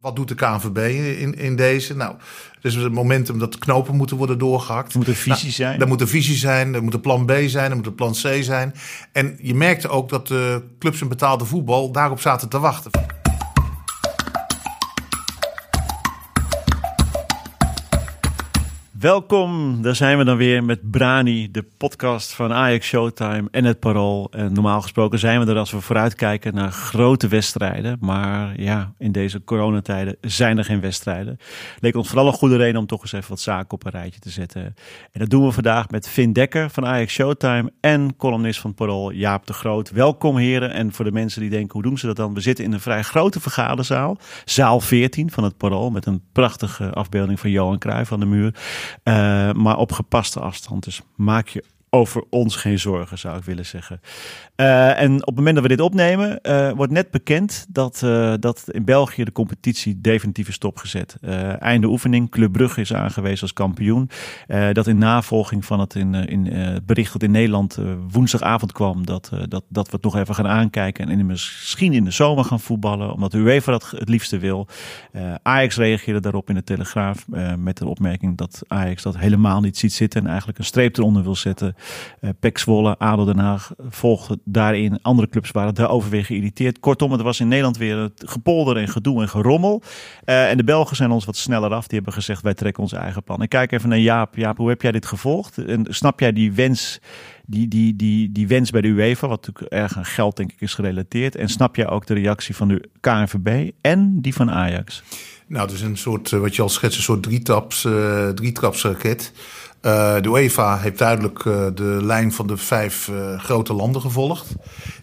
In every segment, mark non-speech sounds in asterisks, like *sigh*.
Wat doet de KNVB in, in deze? Nou, dus het momentum dat de knopen moeten worden doorgehakt. Er moet een visie Nou, zijn. Er moet een visie zijn, er moet een plan B zijn, er moet een plan C zijn. En je merkte ook dat de clubs in betaalde voetbal daarop zaten te wachten. Welkom, daar zijn we dan weer met Brani, de podcast van Ajax Showtime en het Parool. En normaal gesproken zijn we er als we vooruitkijken naar grote wedstrijden. Maar ja, in deze coronatijden zijn er geen wedstrijden. Leek ons vooral een goede reden om toch eens even wat zaken op een rijtje te zetten. En dat doen we vandaag met Vin Dekker van Ajax Showtime en columnist van Parool Jaap de Groot. Welkom heren. En voor de mensen die denken, hoe doen ze dat dan? We zitten in een vrij grote vergaderzaal. Zaal 14 van het Parool met een prachtige afbeelding van Johan Cruijff aan de muur. Uh, maar op gepaste afstand. Dus maak je over ons geen zorgen, zou ik willen zeggen. Uh, en op het moment dat we dit opnemen, uh, wordt net bekend dat, uh, dat in België de competitie definitief is stopgezet. einde oefening, Club Brugge is aangewezen als kampioen. dat in navolging van het in, in, bericht dat in Nederland woensdagavond kwam, dat, dat, dat we het nog even gaan aankijken en in, misschien in de zomer gaan voetballen, omdat de UEFA dat het liefste wil. Ajax reageerde daarop in de Telegraaf met de opmerking dat Ajax dat helemaal niet ziet zitten en eigenlijk een streep eronder wil zetten. Uh, Pek ADO Den Haag volgden daarin. Andere clubs waren daarover weer geïrriteerd. Kortom, het was in Nederland weer gepolder en gedoe en gerommel. Uh, en de Belgen zijn ons wat sneller af. Die hebben gezegd, wij trekken onze eigen plan. Ik kijk even naar Jaap. Jaap, hoe heb jij dit gevolgd? En snap jij die wens, die, die, die, die wens bij de UEFA, wat natuurlijk erg aan geld denk ik is gerelateerd. En snap jij ook de reactie van de KNVB en die van Ajax? Nou, het is een soort, wat je al schetst, een soort drietraps, uh, drietrapsraket. Uh, de UEFA heeft duidelijk uh, de lijn van de vijf uh, grote landen gevolgd.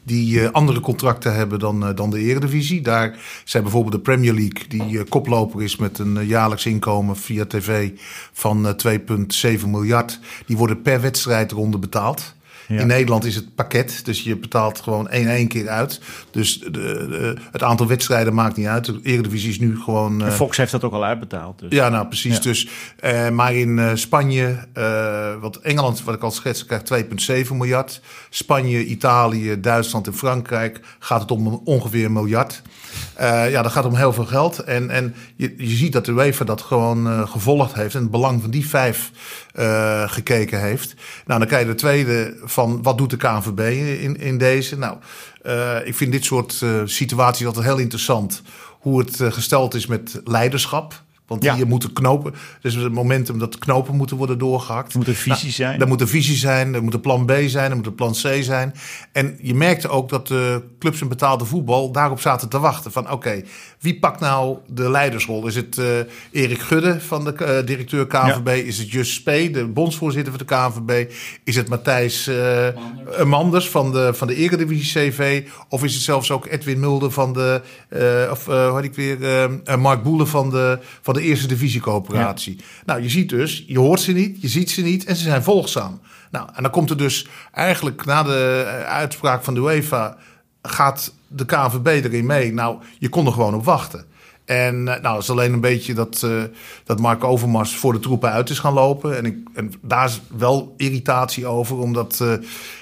Die andere contracten hebben dan, dan de Eredivisie. Daar zijn bijvoorbeeld de Premier League, die koploper is met een jaarlijks inkomen via tv van 2,7 miljard. Die worden per wedstrijdronde betaald. Ja. In Nederland is het pakket, dus je betaalt gewoon één één keer uit. Dus de, de, het aantal wedstrijden maakt niet uit. De Eredivisie is nu gewoon... Uh, Fox heeft dat ook al uitbetaald. Dus. Ja, nou precies. Ja. Dus, uh, maar in uh, Spanje, wat Engeland, wat ik al schetste, krijgt 2,7 miljard. Spanje, Italië, Duitsland en Frankrijk gaat het om ongeveer een miljard. Ja, dat gaat om heel veel geld. En, en je, je ziet dat de UEFA dat gewoon gevolgd heeft. En het belang van die vijf gekeken heeft. Nou, dan krijg je de tweede van wat doet de KNVB in, in deze? Nou, uh, ik vind dit soort uh, situaties altijd heel interessant. Hoe het uh, gesteld is met leiderschap. Want ja. hier moeten knopen. Dus het momentum dat knopen moeten worden doorgehakt. Er moet een visie nou, zijn. Er moet een visie zijn. Er moet een plan B zijn. Er moet een plan C zijn. En je merkte ook dat de clubs in betaalde voetbal daarop zaten te wachten. Van oké, okay, wie pakt nou de leidersrol? Is het uh, Erik Gudde van de uh, directeur KNVB? Ja. Is het Just Spee, de bondsvoorzitter van de KNVB? Is het Matthijs uh, Manders. Manders van de, van de Eredivisie CV? Of is het zelfs ook Edwin Mulder van de... of hoe had ik weer? Mark Boelen van de... Van de eerste divisiecoöperatie. Ja. Nou, je ziet dus, je hoort ze niet, je ziet ze niet en ze zijn volgzaam. Nou, en dan komt er dus eigenlijk na de uitspraak van de UEFA gaat de KNVB erin mee. Nou, je kon er gewoon op wachten. En nou, dat is alleen een beetje dat, uh, dat Mark Overmars voor de troepen uit is gaan lopen. En, ik, en daar is wel irritatie over, omdat... Uh,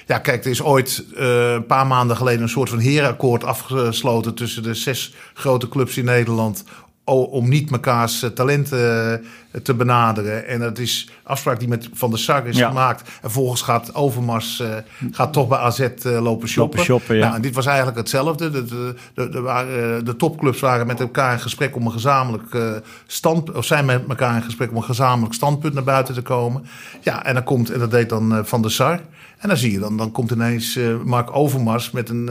ja, kijk, er is ooit uh, een paar maanden geleden een soort van herenakkoord afgesloten... tussen de zes grote clubs in Nederland om niet mekaars talenten te benaderen. En dat is afspraak die met Van der Sar is ja. gemaakt. En vervolgens gaat Overmars uh, gaat toch bij AZ uh, lopen shoppen. Lopen shoppen ja. nou, en dit was eigenlijk hetzelfde. De, de, de, de, waren, de topclubs waren met elkaar in gesprek om een gezamenlijk uh, stand... of zijn met elkaar in gesprek om een gezamenlijk standpunt naar buiten te komen. Ja, en dan komt, en dat deed dan Van der Sar... En dan zie je dan, dan komt ineens Mark Overmars met, een,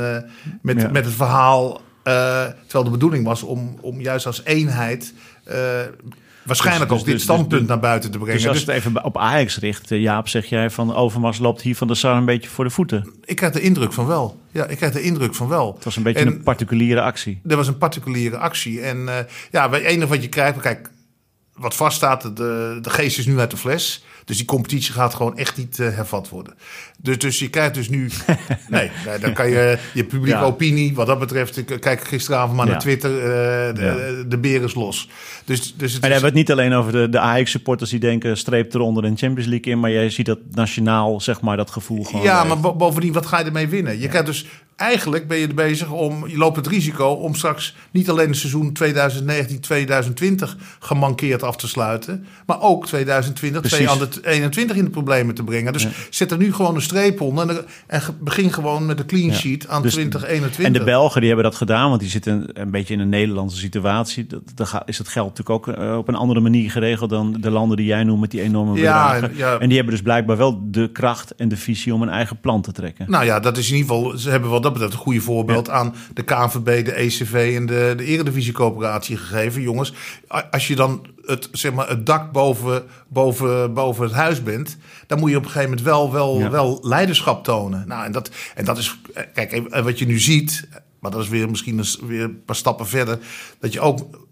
met, ja. met het verhaal... Uh, terwijl de bedoeling was om, om juist als eenheid uh, waarschijnlijk dus, ook dit dus, standpunt dus, naar buiten te brengen. Dus als het even op Ajax richt, Jaap, zeg jij van Overmars loopt hier van de Sar een beetje voor de voeten. Ik krijg de indruk van wel. Ja, ik krijg de indruk van wel. Het was een beetje en, een particuliere actie. Er was een particuliere actie. En uh, ja, het enige wat je krijgt, kijk, wat vaststaat, de, de geest is nu uit de fles. Dus die competitie gaat gewoon echt niet uh, hervat worden. Dus, dus je krijgt dus nu... *laughs* nee, nee, dan kan je je publieke ja. opinie... wat dat betreft, ik kijk gisteravond maar ja. naar Twitter... Uh, de, ja. de beer is los. Dus, dus het en hebben we het niet alleen over de, de Ajax-supporters... die denken, streep eronder een Champions League in... maar jij ziet dat nationaal, zeg maar, dat gevoel gewoon... Ja, maar bovendien, wat ga je ermee winnen? Je krijgt dus eigenlijk ben je er bezig om, je loopt het risico om straks niet alleen het seizoen 2019-2020 gemankeerd af te sluiten, maar ook 2020, Precies. 2021 in de problemen te brengen. Dus zet er nu gewoon een streep onder en, en begin gewoon met een clean Ja. sheet aan Dus- 2021. En de Belgen die hebben dat gedaan, want die zitten een beetje in een Nederlandse situatie. Dat, ga- is het geld natuurlijk ook eh, op een andere manier geregeld dan de landen die jij noemt met die enorme Ja, bedragen. En die hebben dus blijkbaar wel de kracht en de visie om een eigen plan te trekken. Nou ja, dat is in ieder geval, ze hebben wat dat betreft een goede voorbeeld aan de KNVB, de ECV en de, de Eredivisie-coöperatie gegeven. Jongens, als je dan het, zeg maar, het dak boven, boven, boven het huis bent, dan moet je op een gegeven moment wel, wel, Ja. wel leiderschap tonen. Nou, en dat, en dat is, eh, kijk, en wat je nu ziet, maar dat is weer misschien eens weer een paar stappen verder, dat je ook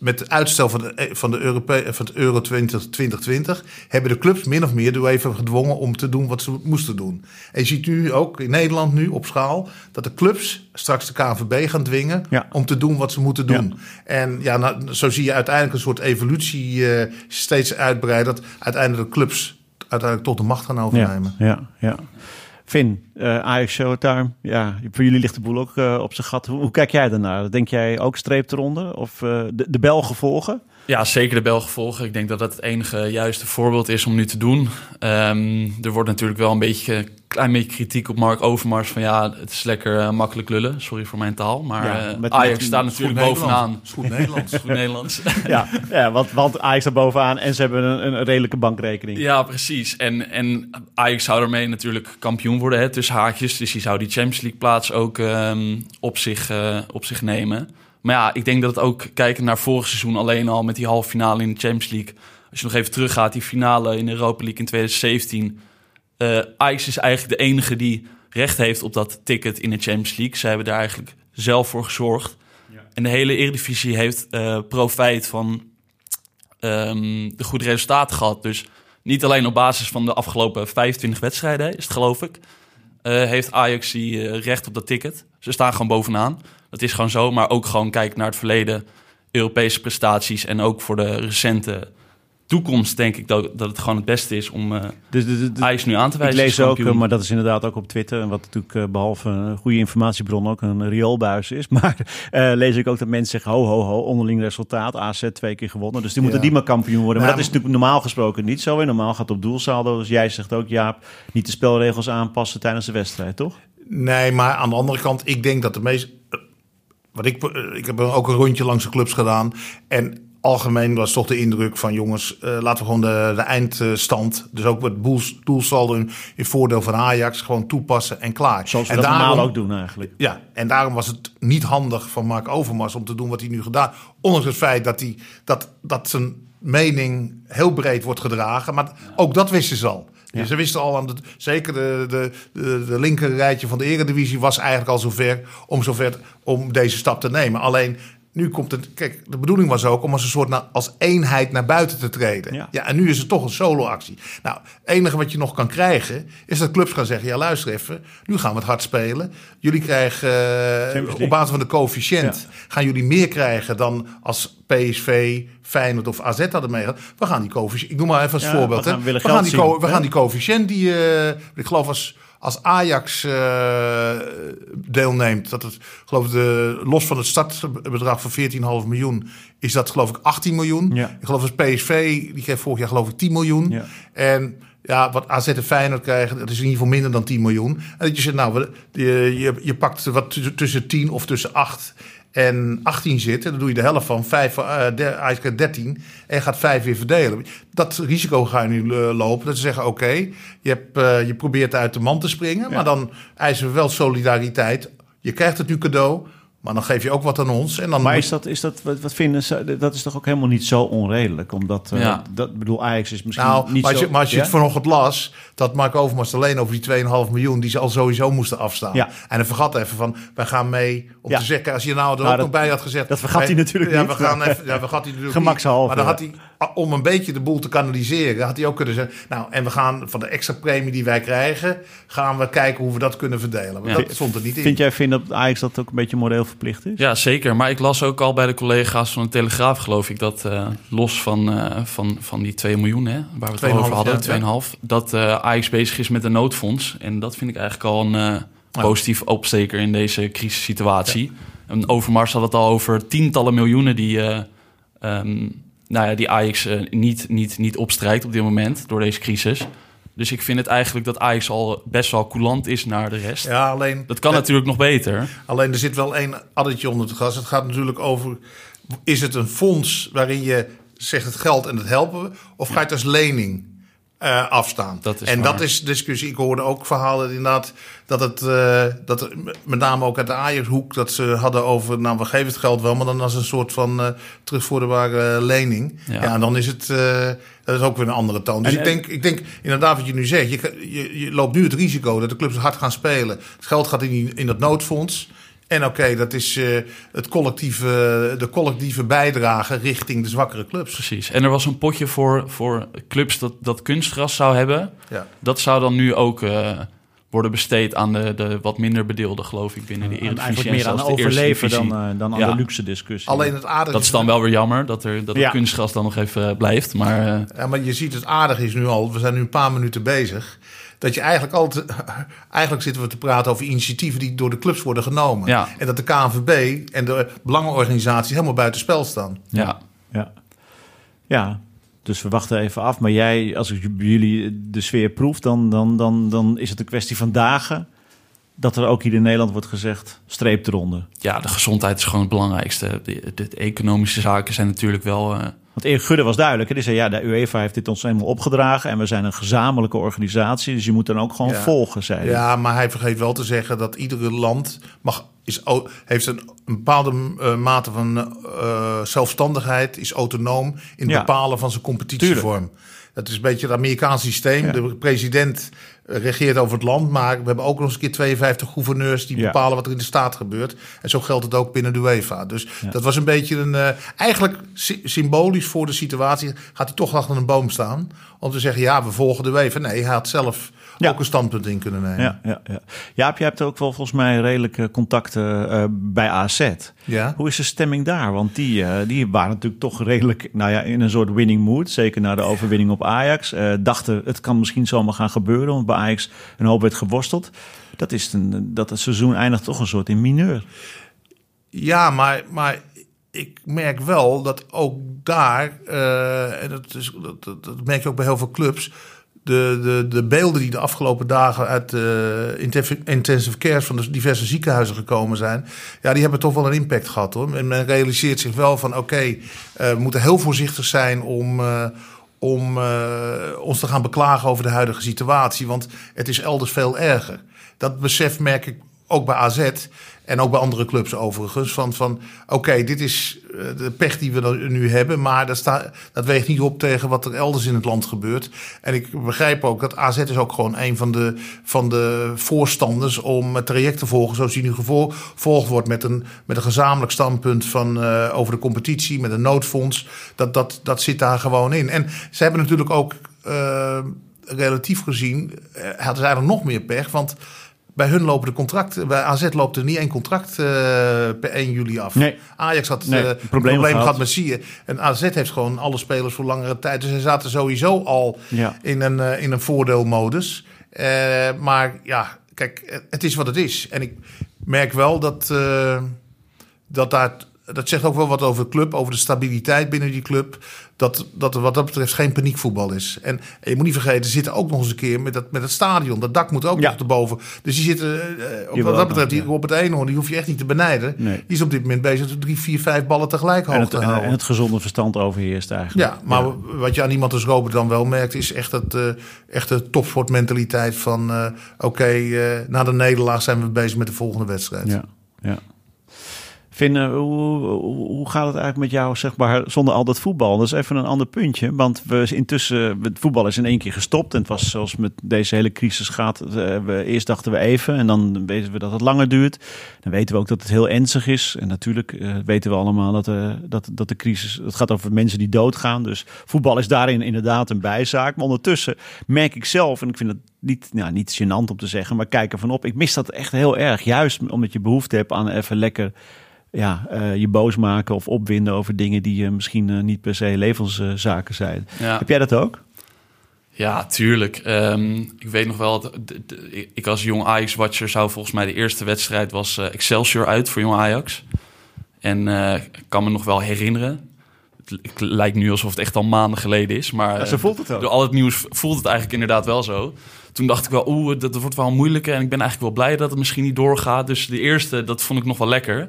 met het uitstel van, de, van, de Europe, van het Euro 20, 2020 hebben de clubs min of meer door even gedwongen om te doen wat ze moesten doen. En je ziet nu ook in Nederland nu op schaal dat de clubs straks de KNVB gaan dwingen Ja. om te doen wat ze moeten doen. En ja, nou, zo zie je uiteindelijk een soort evolutie eh, steeds uitbreiden. Dat uiteindelijk de clubs uiteindelijk tot de macht gaan overnemen. Ja, ja, ja. Finn, eh Ajax Showtime. Ja, voor jullie ligt de boel ook eh, op zijn gat. Hoe, kijk jij daarnaar? Denk jij ook streep eronder? Of eh, de, de Belgen volgen? Ja, zeker de Belgen volgen. Ik denk dat dat het enige juiste voorbeeld is om nu te doen. Ehm, er wordt natuurlijk wel een beetje, klein beetje kritiek op Mark Overmars. Van ja, het is lekker eh, makkelijk lullen. Sorry voor mijn taal. Maar Ja, eh, met- Ajax met- staat natuurlijk bovenaan. Is goed Nederlands. *laughs* Goed Nederlands. *laughs* Ja, ja want, want Ajax staat bovenaan en ze hebben een, een redelijke bankrekening. Ja, precies. En, en Ajax zou daarmee natuurlijk kampioen worden, hè, tussen haakjes. Dus die zou die Champions League plaats ook ehm, op, zich, eh, op zich nemen. Maar ja, ik denk dat het ook, kijken naar vorig seizoen alleen al met die halve finale in de Champions League. Als je nog even teruggaat, die finale in de Europa League in 2017. Eh Ajax is eigenlijk de enige die recht heeft op dat ticket in de Champions League. Zij hebben daar eigenlijk zelf voor gezorgd. En de hele Eredivisie heeft eh, profijt van ehm, de goede resultaten gehad. Dus niet alleen op basis van de afgelopen 25 wedstrijden, is het geloof ik, eh, heeft Ajax die recht op dat ticket. Ze staan gewoon bovenaan. Dat is gewoon zo. Maar ook gewoon kijk naar het verleden, Europese prestaties en ook voor de recente toekomst denk ik dat, dat het gewoon het beste is om eh Dus, dus- dus- Ajax nu aan te ik wijzen. als lees ook, eh, maar dat is inderdaad ook op Twitter. En wat natuurlijk eh, behalve een goede informatiebron ook een rioolbuis is. *laughs* Maar eh, lees ik ook dat mensen zeggen, ho, ho, ho, onderling resultaat. AZ twee keer gewonnen. Dus die moeten Ja. die maar kampioen worden. Maar Nou, dat is natuurlijk normaal gesproken niet zo. En normaal gaat het op doelsaldo. Dus jij zegt ook, Jaap, niet de spelregels aanpassen tijdens de wedstrijd, toch? Nee, maar aan de andere kant, ik denk dat de meest. Wat ik, ik heb ook een rondje langs de clubs gedaan. En algemeen was toch de indruk van jongens, eh, laten we gewoon de, de eindstand. Dus ook het doelsaldo in, in voordeel van Ajax gewoon toepassen en klaar. Zoals we en dat normaal ook doen eigenlijk. Ja, en daarom was het niet handig van Mark Overmars om te doen wat hij nu gedaan. Ondanks het feit dat, hij, dat, dat zijn mening heel breed wordt gedragen. Maar ook dat wisten ze al. Dus ze wisten al, aan de, zeker de, de, de, de linker rijtje van de eredivisie was eigenlijk al zover om, zover om deze stap te nemen. Alleen nu komt het, kijk, de bedoeling was ook om als een soort als eenheid naar buiten te treden. Ja. Ja. en nu is het toch een solo-actie. Nou, het enige wat je nog kan krijgen is dat clubs gaan zeggen: ja, luister even, nu gaan we het hard spelen. Jullie krijgen eh, op basis van de coëfficiënt gaan jullie meer krijgen dan als PSV, Feyenoord of AZ hadden meegedaan. We gaan die coëfficiënt, ik noem maar even als Ja, voorbeeld. we gaan- hè. we, gaan die zien, we gaan die coëfficiënt die, eh, ik geloof als als Ajax eh, deelneemt, dat het geloof ik de, los van het startbedrag van 14,5 miljoen, is dat geloof ik 18 miljoen. Ja. Ik geloof als PSV, die kreeg vorig jaar geloof ik 10 miljoen. Ja. En ja, wat AZ en Feyenoord krijgen, dat is in ieder geval minder dan 10 miljoen. En dat je zegt, nou, je, je, je pakt wat tussen- tussen 10 of tussen 8 en 18 zit. En dan doe je de helft van 5, uh, Ajax krijgt 13 en gaat 5 weer verdelen. Dat risico ga je nu eh, lopen. Dat ze zeggen, oké, je, hebt, eh, je probeert uit de man te springen. Maar dan eisen we wel solidariteit. Je krijgt het nu cadeau, maar dan geef je ook wat aan ons. En dan Maar moet- is dat, is dat wat, vinden ze? Dat is toch ook helemaal niet zo onredelijk? Omdat, eh, Ja. dat bedoel, Ajax is misschien Nou, niet maar als zo... je, maar als je Ja? het vanochtend las, dat Mark Overmars alleen over die 2,5 miljoen, die ze al sowieso moesten afstaan. Ja. En hij vergat even van, wij gaan mee om Ja. te zeggen, als je nou er Nou, ook dat- nog bij had gezegd. dat vergat hij natuurlijk ja, niet. We gaan even, ja, we gaat hij natuurlijk Gemakshalve, niet. Maar dan had hij, om een beetje de boel te kanaliseren, had hij ook kunnen zeggen, nou, en we gaan van de extra premie die wij krijgen, gaan we kijken hoe we dat kunnen verdelen. Maar Ja. dat stond er niet in. Vind jij vind dat Ajax dat ook een beetje moreel verplicht is? Ja, zeker. Maar ik las ook al bij de collega's van de Telegraaf, geloof ik, dat eh, los van, eh, van, van die 2 miljoen, hè, waar we het al 2,5, over hadden, ja. 2,5, dat eh Ajax bezig is met een noodfonds. En dat vind ik eigenlijk al een, positief opsteker in deze crisissituatie. En Overmars had het al over tientallen miljoenen die, eh, ehm, nou ja, die Ajax eh, niet, niet, niet opstrijkt op dit moment door deze crisis. Dus ik vind het eigenlijk dat Ajax al best wel coulant is naar de rest. Ja, alleen, Dat kan natuurlijk nog beter. alleen er zit wel één addertje onder het gas. Het gaat natuurlijk over, is het een fonds waarin je zegt het geld en het helpen we? Of ga je het als lening eh, afstaan? Dat is en waar. dat is discussie. Ik hoorde ook verhalen inderdaad dat het, eh, dat er met name ook uit de Ajax-hoek, dat ze hadden over, nou we geven het geld wel, maar dan als een soort van eh terugvorderbare lening. Ja. Ja. en dan is het, eh, dat is ook weer een andere toon. Dus En- ik, denk, ik denk inderdaad wat je nu zegt, je, je, je loopt nu het risico dat de clubs hard gaan spelen. Het geld gaat in, in dat noodfonds. En oké, dat is eh, het collectieve, de collectieve bijdrage richting de zwakkere clubs. Precies. En er was een potje voor, voor clubs dat, dat kunstgras zou hebben. Ja. Dat zou dan nu ook eh, worden besteed aan de, de wat minder bedeelden, geloof ik, binnen de En Eredivisie. eigenlijk meer en aan zelfs de eerste overleven dan, eh, dan aan Ja. de luxe discussie. Alleen het aardige Dat is dan wel weer jammer dat, er, dat Ja. het kunstgras dan nog even blijft. Maar eh, Ja, maar je ziet het aardige is nu al, we zijn nu een paar minuten bezig. Dat je eigenlijk altijd, *laughs* eigenlijk zitten we te praten over initiatieven die door de clubs worden genomen. Ja. En dat de KNVB en de belangenorganisaties helemaal buiten spel staan. ja. Ja. ja, dus we wachten even af. Maar jij, als ik jullie de sfeer proef, dan, dan, dan, dan is het een kwestie van dagen... dat er ook hier in Nederland wordt gezegd, streep eronder. ja, de gezondheid is gewoon het belangrijkste. De, de, de economische zaken zijn natuurlijk wel... eh, Want Erik Gudde was duidelijk. hè. Die zei, ja, de UEFA heeft dit ons helemaal opgedragen... en we zijn een gezamenlijke organisatie... dus je moet dan ook gewoon Ja. volgen, zei hij. Ja, maar hij vergeet wel te zeggen dat iedere land mag, is, heeft een, een bepaalde eh, mate van eh, zelfstandigheid, is autonoom in het Ja. bepalen van zijn competitievorm. Dat is een beetje het Amerikaanse systeem. Ja. De president regeert over het land, maar we hebben ook nog eens een keer 52 gouverneurs die Ja. bepalen wat er in de staat gebeurt. En zo geldt het ook binnen de UEFA. Dus Ja. dat was een beetje een. eh, eigenlijk sy- symbolisch voor de situatie gaat hij toch achter een boom staan. Om te zeggen: ja, we volgen de UEFA. Nee, hij had zelf Ja. ook een standpunt in kunnen nemen. Ja, ja, ja. Jaap, je hebt ook wel volgens mij redelijke contacten eh, bij AZ. Ja. Hoe is de stemming daar? Want die, eh, die waren natuurlijk toch redelijk nou ja, in een soort winning mood. Zeker na de overwinning op Ajax. Eh, dachten, het kan misschien zomaar gaan gebeuren. Want bij Ajax een hoop werd geworsteld. Dat, is een, dat het seizoen eindigt toch een soort in mineur. Ja, maar, maar ik merk wel dat ook daar, en dat, is, dat, dat merk je ook bij heel veel clubs, de, de, de beelden die de afgelopen dagen uit de intensive, intensive care van de diverse ziekenhuizen gekomen zijn, ja, die hebben toch wel een impact gehad hoor. En men realiseert zich wel van oké, eh, we moeten heel voorzichtig zijn om. eh, om eh, ons te gaan beklagen over de huidige situatie, want het is elders veel erger. Dat besef merk ik ook bij AZ en ook bij andere clubs overigens. Van, van oké, dit is eh, de pech die we nu hebben, maar dat, staat, dat weegt niet op tegen wat er elders in het land gebeurt. En ik begrijp ook dat AZ is ook gewoon een van de, van de voorstanders om het traject te volgen zoals die nu gevo- gevolgd wordt met een, met een gezamenlijk standpunt van, eh, over de competitie, met een noodfonds. Dat, dat, dat zit daar gewoon in. En ze hebben natuurlijk ook eh, relatief gezien, hadden ze eigenlijk nog meer pech, want bij hun lopen de contracten, bij AZ loopt er niet één contract eh, per 1 juli af. Nee. Ajax had Nee, eh, probleem probleem, gehad. met Sier. En AZ heeft gewoon alle spelers voor langere tijd. Dus ze zaten sowieso al Ja. in een, eh, in een voordeelmodus. Maar ja, kijk, het is wat het is. En ik merk wel dat, dat daar... Dat zegt ook wel wat over de club, over de stabiliteit binnen die club. Dat, dat er wat dat betreft geen paniekvoetbal is. En, je moet niet vergeten, ze zitten ook nog eens een keer met, dat, met het stadion. Dat dak moet ook Ja. nog erboven. Dus die zitten, eh, op, wil wat dat betreft, die, ja. op het ene die hoef je echt niet te benijden. Nee. Die is op dit moment bezig met drie, vier, vijf ballen tegelijk En hoog het, te en, houden. en het gezonde verstand overheerst eigenlijk. Ja, maar wat je aan iemand als Robert dan wel merkt, is echt het eh echte topsportmentaliteit van eh, oké, eh, na de nederlaag zijn we bezig met de volgende wedstrijd. Ja, ja. Hoe, hoe, hoe gaat het eigenlijk met jou, zeg maar, zonder al dat voetbal? Dat is even een ander puntje, want we intussen, het voetbal is in één keer gestopt. En het was zoals met deze hele crisis gaat, eh, we, eerst dachten we even en dan weten we dat het langer duurt. Dan weten we ook dat het heel ernstig is. En natuurlijk eh, weten we allemaal dat, eh, dat, dat de crisis, het gaat over mensen die doodgaan. Dus voetbal is daarin inderdaad een bijzaak. Maar ondertussen merk ik zelf, en ik vind het niet, nou, niet gênant om te zeggen, maar kijk ervan op. Ik mis dat echt heel erg, juist omdat je behoefte hebt aan even lekker ja, eh, je boos maken of opwinden over dingen die misschien eh, niet per se levenszaken zijn. Ja. Heb jij dat ook? Ja, tuurlijk. Ehm, ik weet nog wel, dat ik als jong Ajax-watcher zou volgens mij de eerste wedstrijd was eh, Excelsior uit voor jong Ajax. En ik kan me nog wel herinneren. Het, li- het lijkt nu alsof het echt al maanden geleden is, maar Ja, eh, voelt het ook. door al het nieuws voelt het eigenlijk inderdaad wel zo. Toen dacht ik wel, oeh, dat, dat wordt wel moeilijk en ik ben eigenlijk wel blij dat het misschien niet doorgaat. Dus de eerste, dat vond ik nog wel lekker.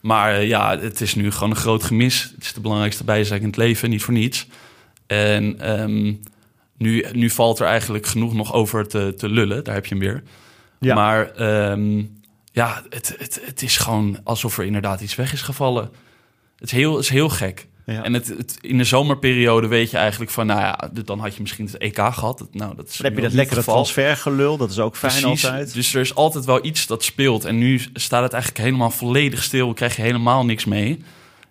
Maar eh, ja, het is nu gewoon een groot gemis. Het is de belangrijkste bijzaak in het leven, niet voor niets. En ehm, nu, nu valt er eigenlijk genoeg nog over te, te lullen. Daar heb je hem weer. Ja. Maar ehm, ja, het, het, het is gewoon alsof er inderdaad iets weg is gevallen. Het is heel, het is heel gek. Ja. En het, het, in de zomerperiode weet je eigenlijk van... nou ja, dan had je misschien het EK gehad. Nou, dat is Dan heb je dat lekkere geval. transfergelul, dat is ook fijn Precies. altijd. Dus er is altijd wel iets dat speelt. En nu staat het eigenlijk helemaal volledig stil. Krijg je helemaal niks mee.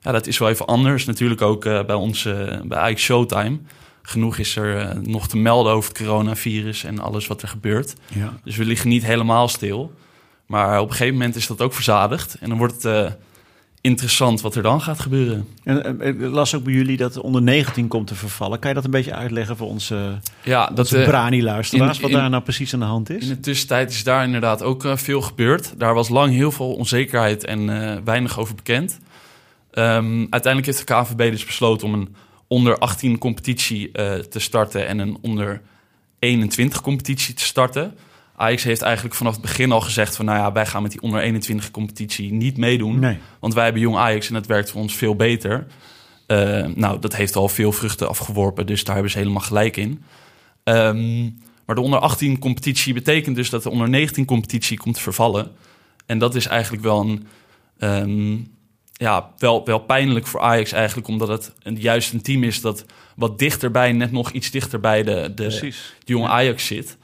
Ja, dat is wel even anders. Natuurlijk ook eh, bij ons, eh, bij Ajax Showtime. Genoeg is er eh, nog te melden over het coronavirus en alles wat er gebeurt. Ja. Dus we liggen niet helemaal stil. Maar op een gegeven moment is dat ook verzadigd. En dan wordt het interessant wat er dan gaat gebeuren. En eh, ik las ook bij jullie dat de onder 19 komt te vervallen. Kan je dat een beetje uitleggen voor onze, Ja, dat onze eh, Brani-luisteraars, wat in- daar nou precies aan de hand is? In de tussentijd is daar inderdaad ook eh, veel gebeurd. Daar was lang heel veel onzekerheid en eh, weinig over bekend. Ehm, uiteindelijk heeft de KNVB dus besloten om een onder 18 competitie eh, te starten en een onder 21 competitie te starten. Ajax heeft eigenlijk vanaf het begin al gezegd van nou ja, wij gaan met die onder 21 competitie niet meedoen. Nee. Want wij hebben jong Ajax en dat werkt voor ons veel beter. Eh, nou, dat heeft al veel vruchten afgeworpen, dus daar hebben ze helemaal gelijk in. Ehm, maar de onder 18 competitie betekent dus dat de onder 19 competitie komt te vervallen. En dat is eigenlijk wel een. ehm, ja, wel, wel pijnlijk voor Ajax eigenlijk, omdat het een, juist een team is dat wat dichterbij, net nog iets dichterbij de, de, de jonge Ajax zit.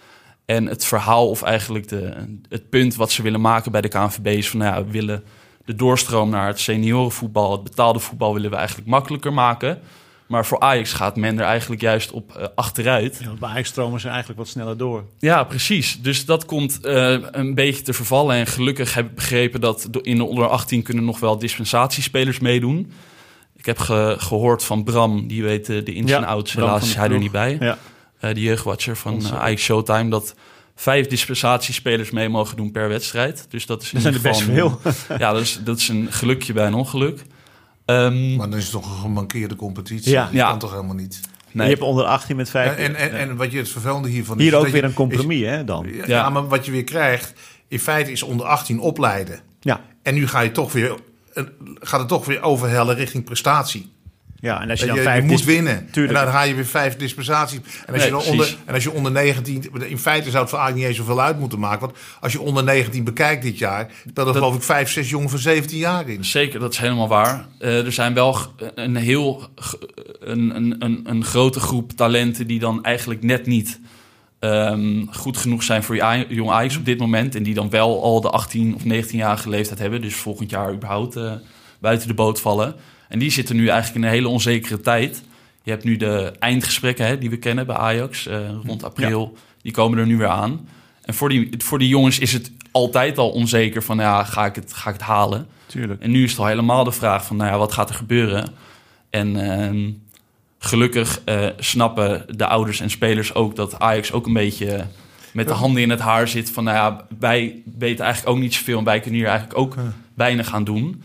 En het verhaal of eigenlijk de, het punt wat ze willen maken bij de KNVB is van... Nou ja, we willen de doorstroom naar het seniorenvoetbal, het betaalde voetbal... willen we eigenlijk makkelijker maken. Maar voor Ajax gaat men er eigenlijk juist op eh, achteruit. Ja, want bij Ajax stromen ze eigenlijk wat sneller door. Ja, precies. Dus dat komt eh, een beetje te vervallen. En gelukkig heb ik begrepen dat in de onder 18 kunnen nog wel dispensatiespelers meedoen. Ik heb ge- gehoord van Bram, die weet eh, de ins en outs. Helaas is hij er niet bij. Ja. Eh, de jeugdwatcher van Onze- uh, Ajax Showtime. Dat vijf dispensatiespelers mee mogen doen per wedstrijd. Dus dat is in Dat zijn er best veel. een- Ja, dat is, dat is een gelukje bij een ongeluk. Ehm, Maar dan is het toch een gemankeerde competitie. Ja. Dat Ja. kan toch helemaal niet. nee. Je hebt onder 18 met vijf. En, en, en, en wat je het vervelende hiervan is... Hier is ook dat weer je- een compromis, hè, dan? ja, Ja. maar wat je weer krijgt, in feite is onder 18 opleiden. Ja. En nu ga je toch weer, eh, gaat het toch weer overhellen richting prestatie. Ja, en als je dan je, vijf... moet winnen. Tuurlijk. En dan ga je weer vijf dispensaties. En als, Nee, je dan onder, en als je onder 19... In feite zou het voor eigenlijk niet eens zoveel uit moeten maken. Want als je onder 19 bekijkt dit jaar... dan er geloof ik vijf, zes jongen van 17 jaar in. Zeker, dat is helemaal waar. Eh, er zijn wel een heel een, een, een, een grote groep talenten die dan eigenlijk net niet ehm, goed genoeg zijn voor je jong Ajax op dit moment. En die dan wel al de 18 of 19-jarige leeftijd hebben. Dus volgend jaar überhaupt eh, buiten de boot vallen. En die zitten nu eigenlijk in een hele onzekere tijd. Je hebt nu de eindgesprekken hè, die we kennen bij Ajax eh, rond april. Die komen er nu weer aan. En voor die, voor die jongens is het altijd al onzeker van ja, ga ik het, ga ik het halen? Tuurlijk. En nu is het al helemaal de vraag van, nou ja, wat gaat er gebeuren? En ehm, gelukkig eh, snappen de ouders en spelers ook dat Ajax ook een beetje met de handen in het haar zit. Van, nou ja, wij weten eigenlijk ook niet zoveel en wij kunnen hier eigenlijk ook weinig aan doen.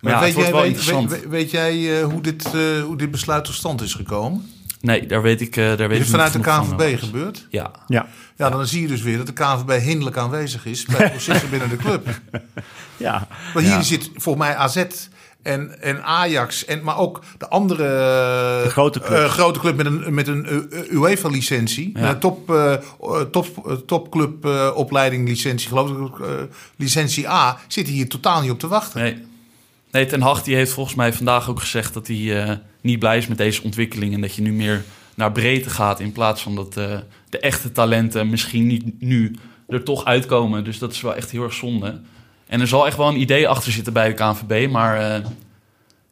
Maar ja, weet, het wordt jij, wel weet, interessant. weet, weet jij eh, hoe, dit, eh, hoe dit besluit tot stand is gekomen? nee, daar weet ik, eh daar weet Is het vanuit de KNVB eh, gebeurd? Ja, Ja. Ja, dan zie je dus weer dat de KNVB hinderlijk aanwezig is bij *laughs* processen binnen de club. Ja. Maar hier Ja. zit volgens mij AZ en, en Ajax, en, maar ook de andere De grote clubs. eh, grote club met een, met een UEFA-licentie. Ja. Een top, eh, eh, top, eh, topclub eh, opleiding licentie, geloof ik, eh, licentie A, zitten hier totaal niet op te wachten. nee. Nee, Ten Hag die heeft volgens mij vandaag ook gezegd dat hij eh, niet blij is met deze ontwikkeling. En dat je nu meer naar breedte gaat in plaats van dat eh, de echte talenten misschien niet nu er toch uitkomen. Dus dat is wel echt heel erg zonde. En er zal echt wel een idee achter zitten bij de KNVB, maar eh,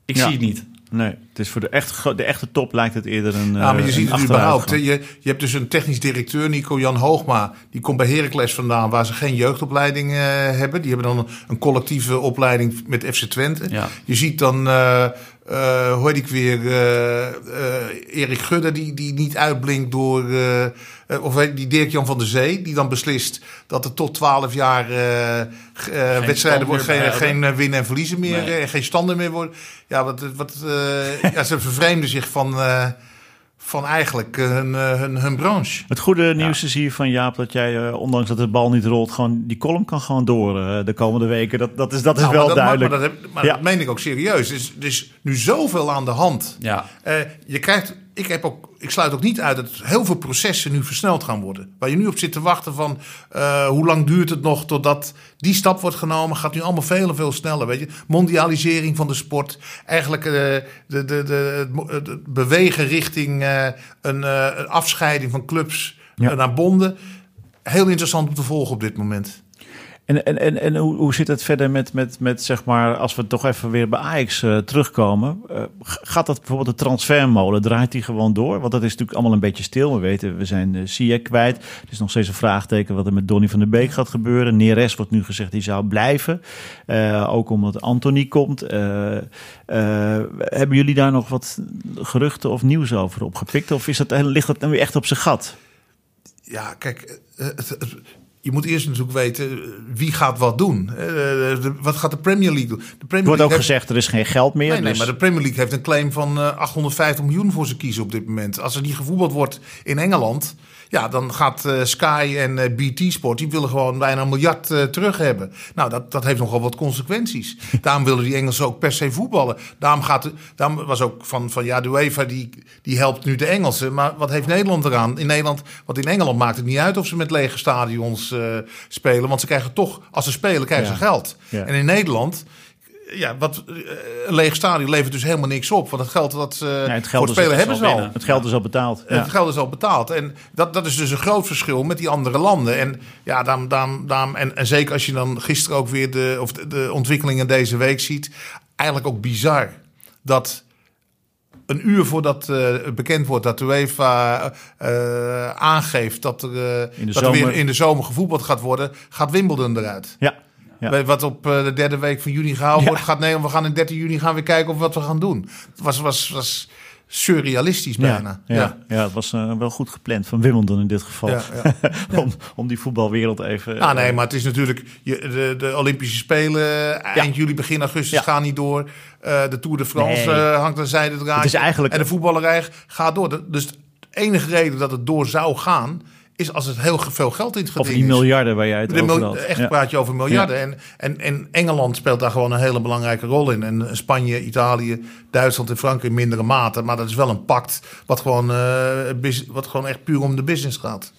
ik Ja. zie het niet. Nee. Het is voor de, echt, de echte top lijkt het eerder een. Ja, maar je uh, ziet het überhaupt. Je, je hebt dus een technisch directeur, Nico-Jan Hoogma. Die komt bij Heracles vandaan, waar ze geen jeugdopleiding uh, hebben. Die hebben dan een, een, collectieve opleiding met FC Twente. Ja. Je ziet dan, uh, hoe heet ik weer, Erik Gudde, die, die niet uitblinkt door... of die Dirk-Jan van der Zee, die dan beslist dat er tot 12 jaar geen wedstrijden worden, geen, geen winnen en verliezen meer, nee. en geen standen meer worden. Ja, wat, wat, ja, ze vervreemden zich van, uh, van eigenlijk hun, hun, hun, branche. Het goede nieuws ja. is hier van Jaap dat jij, uh, ondanks dat de bal niet rolt, gewoon die column kan gewoon door uh, de komende weken. Dat, dat is, dat is nou, wel maar dat, duidelijk. Maar, maar, dat, heb, maar ja. dat meen ik ook serieus. Er is, er is nu zoveel aan de hand. Ja. je krijgt, ik, heb ook, ik sluit ook niet uit dat heel veel processen nu versneld gaan worden. Waar je nu op zit te wachten van hoe lang duurt het nog totdat die stap wordt genomen, gaat nu allemaal veel en veel sneller. Weet je? Mondialisering van de sport. Eigenlijk uh, de, de, de, de, bewegen richting uh, een, een, afscheiding van clubs ja. naar bonden. Heel interessant om te volgen op dit moment. En, en, en, en hoe, hoe zit het verder met, met, met, zeg maar, als we toch even weer bij Ajax uh, terugkomen. Uh, gaat dat bijvoorbeeld de transfermolen, draait die gewoon door? Want dat is natuurlijk allemaal een beetje stil. We weten, we zijn uh, Ziyech kwijt. Er is nog steeds een vraagteken wat er met Donny van der Beek gaat gebeuren. Neres wordt nu gezegd, die zou blijven. ook omdat Anthony komt. hebben jullie daar nog wat geruchten of nieuws over opgepikt? Of is dat, ligt dat weer echt op zijn gat? Ja, kijk... Het, het, je moet eerst natuurlijk weten wie gaat wat doen. Uh, de, wat gaat de Premier League doen? De Premier er wordt ook heeft... gezegd er is geen geld meer. Nee, nee, dus... maar de Premier League heeft een claim van uh, 850 miljoen voor ze kiezen op dit moment. Als er niet gevoetbald wordt in Engeland, ja, dan gaat uh, Sky en uh, BT Sport, die willen gewoon bijna een miljard uh, terug hebben. Nou, dat, dat heeft nogal wat consequenties. *laughs* Daarom willen die Engelsen ook per se voetballen. Daarom, gaat, de, daarom was ook van, van ja, de UEFA die, die helpt nu de Engelsen. Maar wat heeft Nederland eraan? In Nederland, want in Engeland maakt het niet uit of ze met lege stadions spelen. Want ze krijgen toch, als ze spelen, krijgen Ja. ze geld. Ja. En in Nederland ja, wat, eh, een leeg stadion levert dus helemaal niks op. Want het geld dat ze het voor spelen hebben ze al binnen. Het geld is al betaald. Ja. Het geld is al betaald. En dat, dat is dus een groot verschil met die andere landen. En, ja, daarom, daarom, daarom, en, en zeker als je dan gisteren ook weer de, of de, de ontwikkelingen deze week ziet. Eigenlijk ook bizar dat een uur voordat eh, het bekend wordt dat de UEFA eh, aangeeft dat er, eh, In de dat er weer zomer. in de zomer gevoetbald gaat worden, gaat Wimbledon eruit. Ja. Ja. Wat op eh, de derde week van juni gehaald wordt, gaat Nederland. We gaan in 13 juni gaan weer kijken of wat we gaan doen. Het was, was, was surrealistisch bijna. Ja, ja. ja. het was eh, wel goed gepland van Wimbledon in dit geval. Ja, ja. *laughs* om, om die voetbalwereld even... Ah, nee, eh, maar het is natuurlijk. Je, de, de Olympische Spelen eind juli, begin augustus gaan niet door. De Tour de France Nee. hangt aan zijde eigenlijk- En de voetballerij gaat door. Dus de enige reden dat het door zou gaan, is als het heel veel geld in het Of geding die is. miljarden waar jij het De over had. echt Ja. praat je over miljarden. En, en, en Engeland speelt daar gewoon een hele belangrijke rol in. En Spanje, Italië, Duitsland en Frankrijk in mindere mate. Maar dat is wel een pact wat gewoon, eh, wat gewoon echt puur om de business gaat.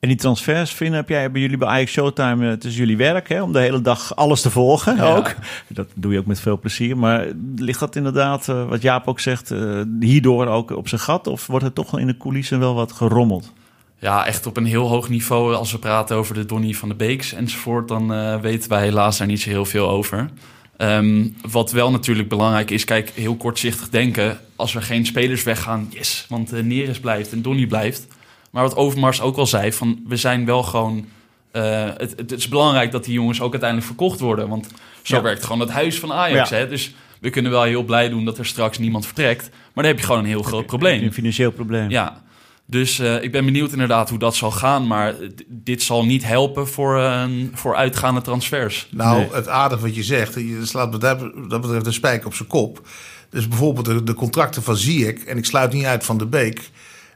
En die transfers, Finn, heb jij bij jullie bij Ajax Showtime, eh, het is jullie werk hè, om de hele dag alles te volgen Ja. ook. Dat doe je ook met veel plezier. Maar ligt dat inderdaad, eh, wat Jaap ook zegt, hierdoor ook op zijn gat? Of wordt er toch wel in de coulissen wel wat gerommeld? Ja, echt op een heel hoog niveau. Als we praten over de Donny van de Beeks enzovoort, dan eh, weten wij helaas daar niet zo heel veel over. Ehm, wat wel natuurlijk belangrijk is, kijk, heel kortzichtig denken. Als er geen spelers weggaan, yes, want uh, Neres blijft en Donny blijft. Maar wat Overmars ook al zei, van we zijn wel gewoon... eh, het, het is belangrijk dat die jongens ook uiteindelijk verkocht worden. Want zo Ja. werkt gewoon het huis van Ajax. Ja. Hè? Dus we kunnen wel heel blij doen dat er straks niemand vertrekt. Maar dan heb je gewoon een heel groot probleem. Een financieel probleem. Ja, dus eh, ik ben benieuwd inderdaad hoe dat zal gaan. Maar dit zal niet helpen voor, eh, voor uitgaande transfers. Nou, Nee. het aardige wat je zegt, je slaat wat dat dat betreft een spijker op zijn kop. Dus bijvoorbeeld de, de contracten van Ziyech, en ik sluit niet uit van de Beek,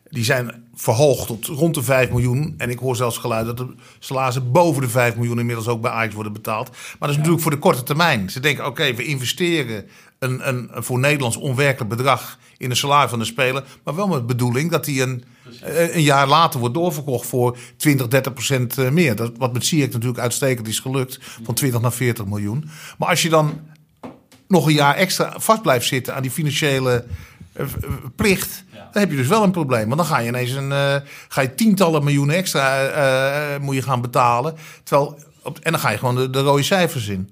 die zijn verhoogd tot rond de 5 miljoen. En ik hoor zelfs geluid dat de salarissen boven de 5 miljoen inmiddels ook bij Ajax worden betaald. Maar dat is natuurlijk voor de korte termijn. Ze denken, oké, we investeren een, een, een voor Nederlands onwerkelijk bedrag in de salaris van de speler. Maar wel met de bedoeling dat die een, een jaar later wordt doorverkocht voor 20, 30 procent eh, meer. Dat, wat met Ziyech natuurlijk uitstekend is gelukt. Van 20 naar 40 miljoen. Maar als je dan nog een jaar extra vast blijft zitten aan die financiële eh, eh, plicht, dan heb je dus wel een probleem. Want dan ga je ineens een, ga je tientallen miljoenen extra eh, moet je gaan betalen. Terwijl, en dan ga je gewoon de, de rode cijfers in.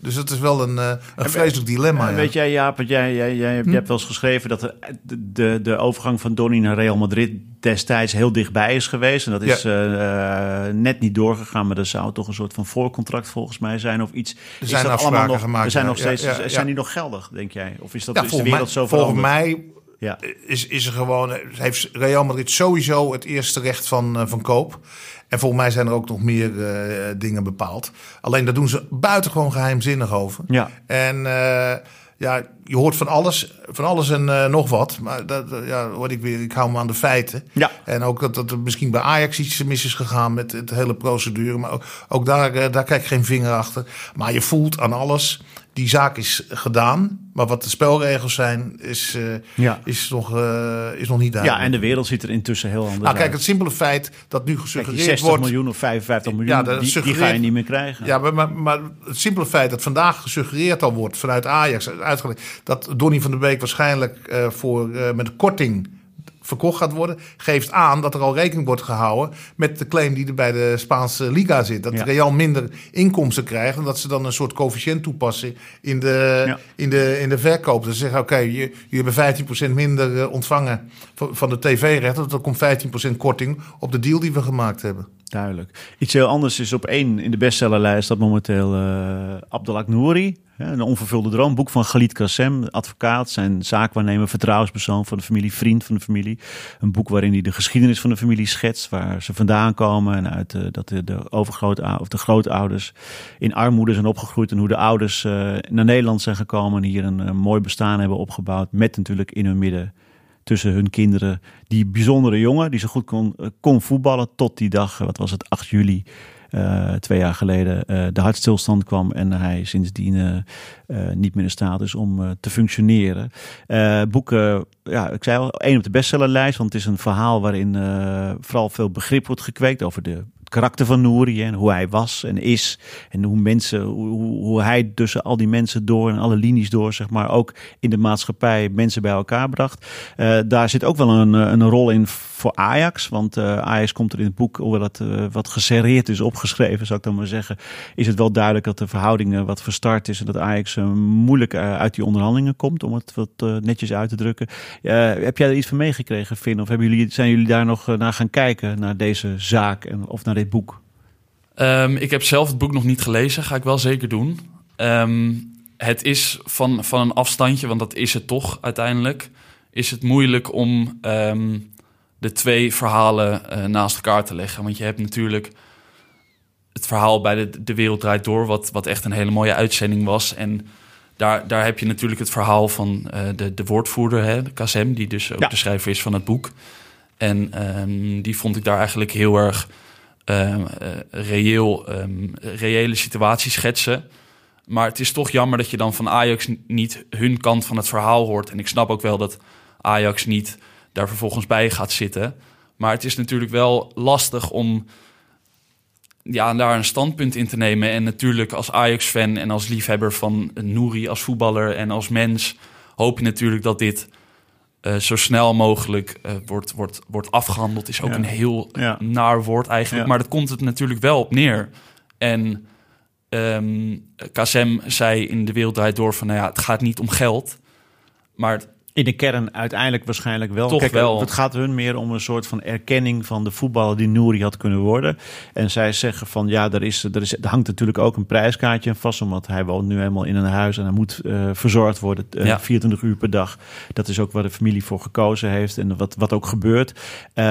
Dus dat is wel een, uh, een vreselijk dilemma. Weet jij, Jaap, jij, jij, jij, hm? hebt wel eens geschreven dat de, de, de overgang van Donny naar Real Madrid destijds heel dichtbij is geweest. En dat is ja. uh, net niet doorgegaan, maar er zou toch een soort van voorcontract volgens mij zijn of iets. Er zijn afspraken nog, gemaakt. Er zijn nog steeds, zijn die nog geldig, denk jij? Of is dat is de wereld mij, zo veranderd? Volgens mij ja. is, is er gewoon, heeft Real Madrid sowieso het eerste recht van, van koop. En volgens mij zijn er ook nog meer uh, dingen bepaald. Alleen daar doen ze buitengewoon geheimzinnig over. Ja. En uh, ja, je hoort van alles, van alles en uh, nog wat. Maar dat, ja, word ik weer, ik hou me aan de feiten. Ja. En ook dat, dat er misschien bij Ajax iets mis is gegaan met het hele procedure. Maar ook, ook daar, daar kijk ik geen vinger achter. Maar je voelt aan alles die zaak is gedaan. Maar wat de spelregels zijn, is, uh, ja. is, nog, uh, is nog niet duidelijk. Ja, en de wereld ziet er intussen heel anders nou, kijk, het simpele feit dat nu gesuggereerd kijk, 60 wordt... miljoen of 55 miljoen, ja, die, die, ga je niet meer krijgen. Ja, maar, maar, maar, het simpele feit dat vandaag gesuggereerd al wordt vanuit Ajax... uitgelegd dat Donny van der Beek waarschijnlijk uh, voor, met een korting verkocht gaat worden, geeft aan dat er al rekening wordt gehouden met de claim die er bij de Spaanse Liga zit. Dat Real minder inkomsten krijgt en dat ze dan een soort coëfficiënt toepassen in de, in de, in de verkoop. Dus ze zeggen, oké, okay, je, je hebben 15% minder eh, ontvangen van de tv-rechten. Dat komt 15% korting op de deal die we gemaakt hebben. Duidelijk. Iets heel anders is op één in de bestsellerlijst dat momenteel uh, Abdelak Nouri. Een onvervulde droom. Boek van Galit Kassem, advocaat, zijn zaakwaarnemer, vertrouwenspersoon van de familie, vriend van de familie. Een boek waarin hij de geschiedenis van de familie schetst, waar ze vandaan komen en uit uh, dat de, overgroot of de grootouders in armoede zijn opgegroeid en hoe de ouders uh, naar Nederland zijn gekomen en hier een, een mooi bestaan hebben opgebouwd. Met natuurlijk in hun midden tussen hun kinderen. Die bijzondere jongen die zo goed kon, eh, kon voetballen tot die dag, wat was het, 8 juli. Uh, twee jaar geleden de hartstilstand kwam en hij sindsdien niet meer in staat is om te functioneren. boeken, ja, ik zei al, één op de bestsellerlijst, want het is een verhaal waarin vooral veel begrip wordt gekweekt over de karakter van Nouri en hoe hij was en is. En hoe mensen, hoe, hoe hij tussen al die mensen door en alle linies door, zeg maar, ook in de maatschappij mensen bij elkaar bracht. Uh, daar zit ook wel een, een rol in voor Ajax. Want uh, Ajax komt er in het boek, hoewel het wat geserreerd is opgeschreven, zou ik dan maar zeggen. Is het wel duidelijk dat de verhoudingen wat verstart is en dat Ajax moeilijk uit die onderhandelingen komt, om het wat netjes uit te drukken. heb jij er iets van meegekregen, Finn? Of hebben jullie, zijn jullie daar nog naar gaan kijken, naar deze zaak en, of naar dit boek? Um, ik heb zelf het boek nog niet gelezen, ga ik wel zeker doen. Um, het is van, van een afstandje, want dat is het toch uiteindelijk. Is het moeilijk om um, de twee verhalen uh, naast elkaar te leggen. Want je hebt natuurlijk het verhaal bij de, de Wereld Draait Door, wat, wat echt een hele mooie uitzending was. En daar, daar heb je natuurlijk het verhaal van uh, de, de woordvoerder, hè, de Kazem, die dus ook ja. de schrijver is van het boek. En um, die vond ik daar eigenlijk heel erg uh, reëel, um, reële situaties schetsen. Maar het is toch jammer dat je dan van Ajax niet hun kant van het verhaal hoort. En ik snap ook wel dat Ajax niet daar vervolgens bij gaat zitten. Maar het is natuurlijk wel lastig om ja, daar een standpunt in te nemen. En natuurlijk als Ajax-fan en als liefhebber van Nouri als voetballer en als mens... hoop je natuurlijk dat dit uh, zo snel mogelijk uh, wordt, wordt, wordt afgehandeld. Is ook Ja. een heel Ja. naar woord eigenlijk. Ja. Maar dat komt het natuurlijk wel op neer. En ehm Kazem zei in De Wereld Draait Door van... Nou ja, het gaat niet om geld. Maar In de kern uiteindelijk waarschijnlijk wel. Toch Kijk, wel. Het gaat hun meer om een soort van erkenning van de voetballer die Nouri had kunnen worden. En zij zeggen van ja, er, is, er, is, er hangt natuurlijk ook een prijskaartje aan vast. Omdat hij woont nu helemaal in een huis en hij moet eh, verzorgd worden eh, Ja. 24 uur per dag. Dat is ook waar de familie voor gekozen heeft en wat, wat ook gebeurt. Eh,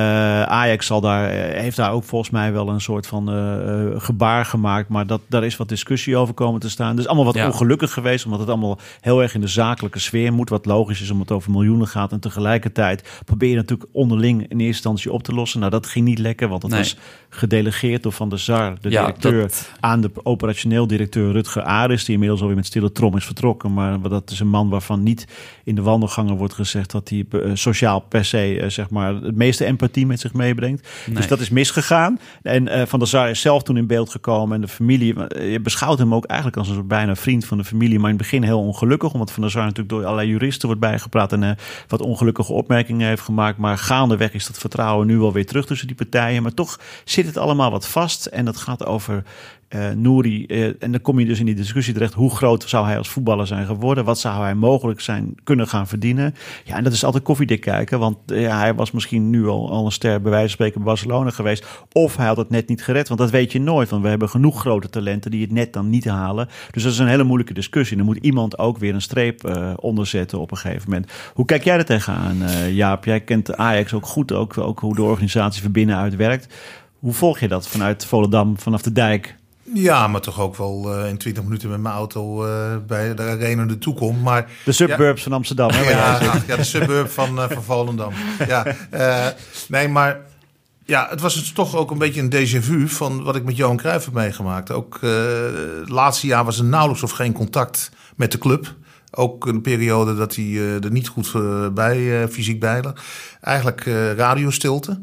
Ajax zal daar, eh, heeft daar ook volgens mij wel een soort van eh, eh, gebaar gemaakt. Maar dat, daar is wat discussie over komen te staan. Dus allemaal wat Ja. ongelukkig geweest. Omdat het allemaal heel erg in de zakelijke sfeer moet. Wat logisch is omdat het over miljoenen gaat. En tegelijkertijd probeer je natuurlijk onderling in eerste instantie op te lossen. Nou, dat ging niet lekker. Want dat Nee. was gedelegeerd door Van der Sar, de Ja, directeur, dat- aan de operationeel directeur Rutger Aris. Die inmiddels alweer met stille trom is vertrokken. Maar dat is een man waarvan niet in de wandelgangen wordt gezegd dat hij eh, sociaal per se eh, zeg maar, het meeste empathie met zich meebrengt. Dus dat is misgegaan. En eh, Van der Sar is zelf toen in beeld gekomen. En de familie, je beschouwt hem ook eigenlijk als een soort bijna vriend van de familie. Maar in het begin heel ongelukkig. Omdat Van der Sar natuurlijk door allerlei juristen wordt bijgepraat. En eh, wat ongelukkige opmerkingen heeft gemaakt. Maar gaandeweg is dat vertrouwen nu wel weer terug tussen die partijen. Maar toch zit het allemaal wat vast. En dat gaat over Uh, Nouri, uh, en dan kom je dus in die discussie terecht. Hoe groot zou hij als voetballer zijn geworden? Wat zou hij mogelijk zijn kunnen gaan verdienen? Ja, en dat is altijd koffiedik kijken. Want ja, hij was misschien nu al, al een ster bij wijze van spreken Barcelona geweest. Of hij had het net niet gered. Want dat weet je nooit. Want we hebben genoeg grote talenten die het net dan niet halen. Dus dat is een hele moeilijke discussie. Dan moet iemand ook weer een streep onderzetten op een gegeven moment. Hoe kijk jij er tegenaan, Jaap? Jij kent Ajax ook goed. Ook, ook hoe de organisatie van binnenuit werkt. Hoe volg je dat vanuit Volendam, vanaf de dijk? Ja, maar toch ook wel uh, in 20 minuten met mijn auto uh, bij de arena naartoe kom. Maar, de suburbs ja, van Amsterdam. Hè, ja, ja, de suburb van, uh, van Volendam. Ja, nee, maar ja, het was dus toch ook een beetje een déjà vu van wat ik met Johan Cruijff heb meegemaakt. Ook het laatste jaar was er nauwelijks of geen contact met de club. Ook een periode dat hij er niet goed bij, fysiek bij lag. Eigenlijk radiostilte.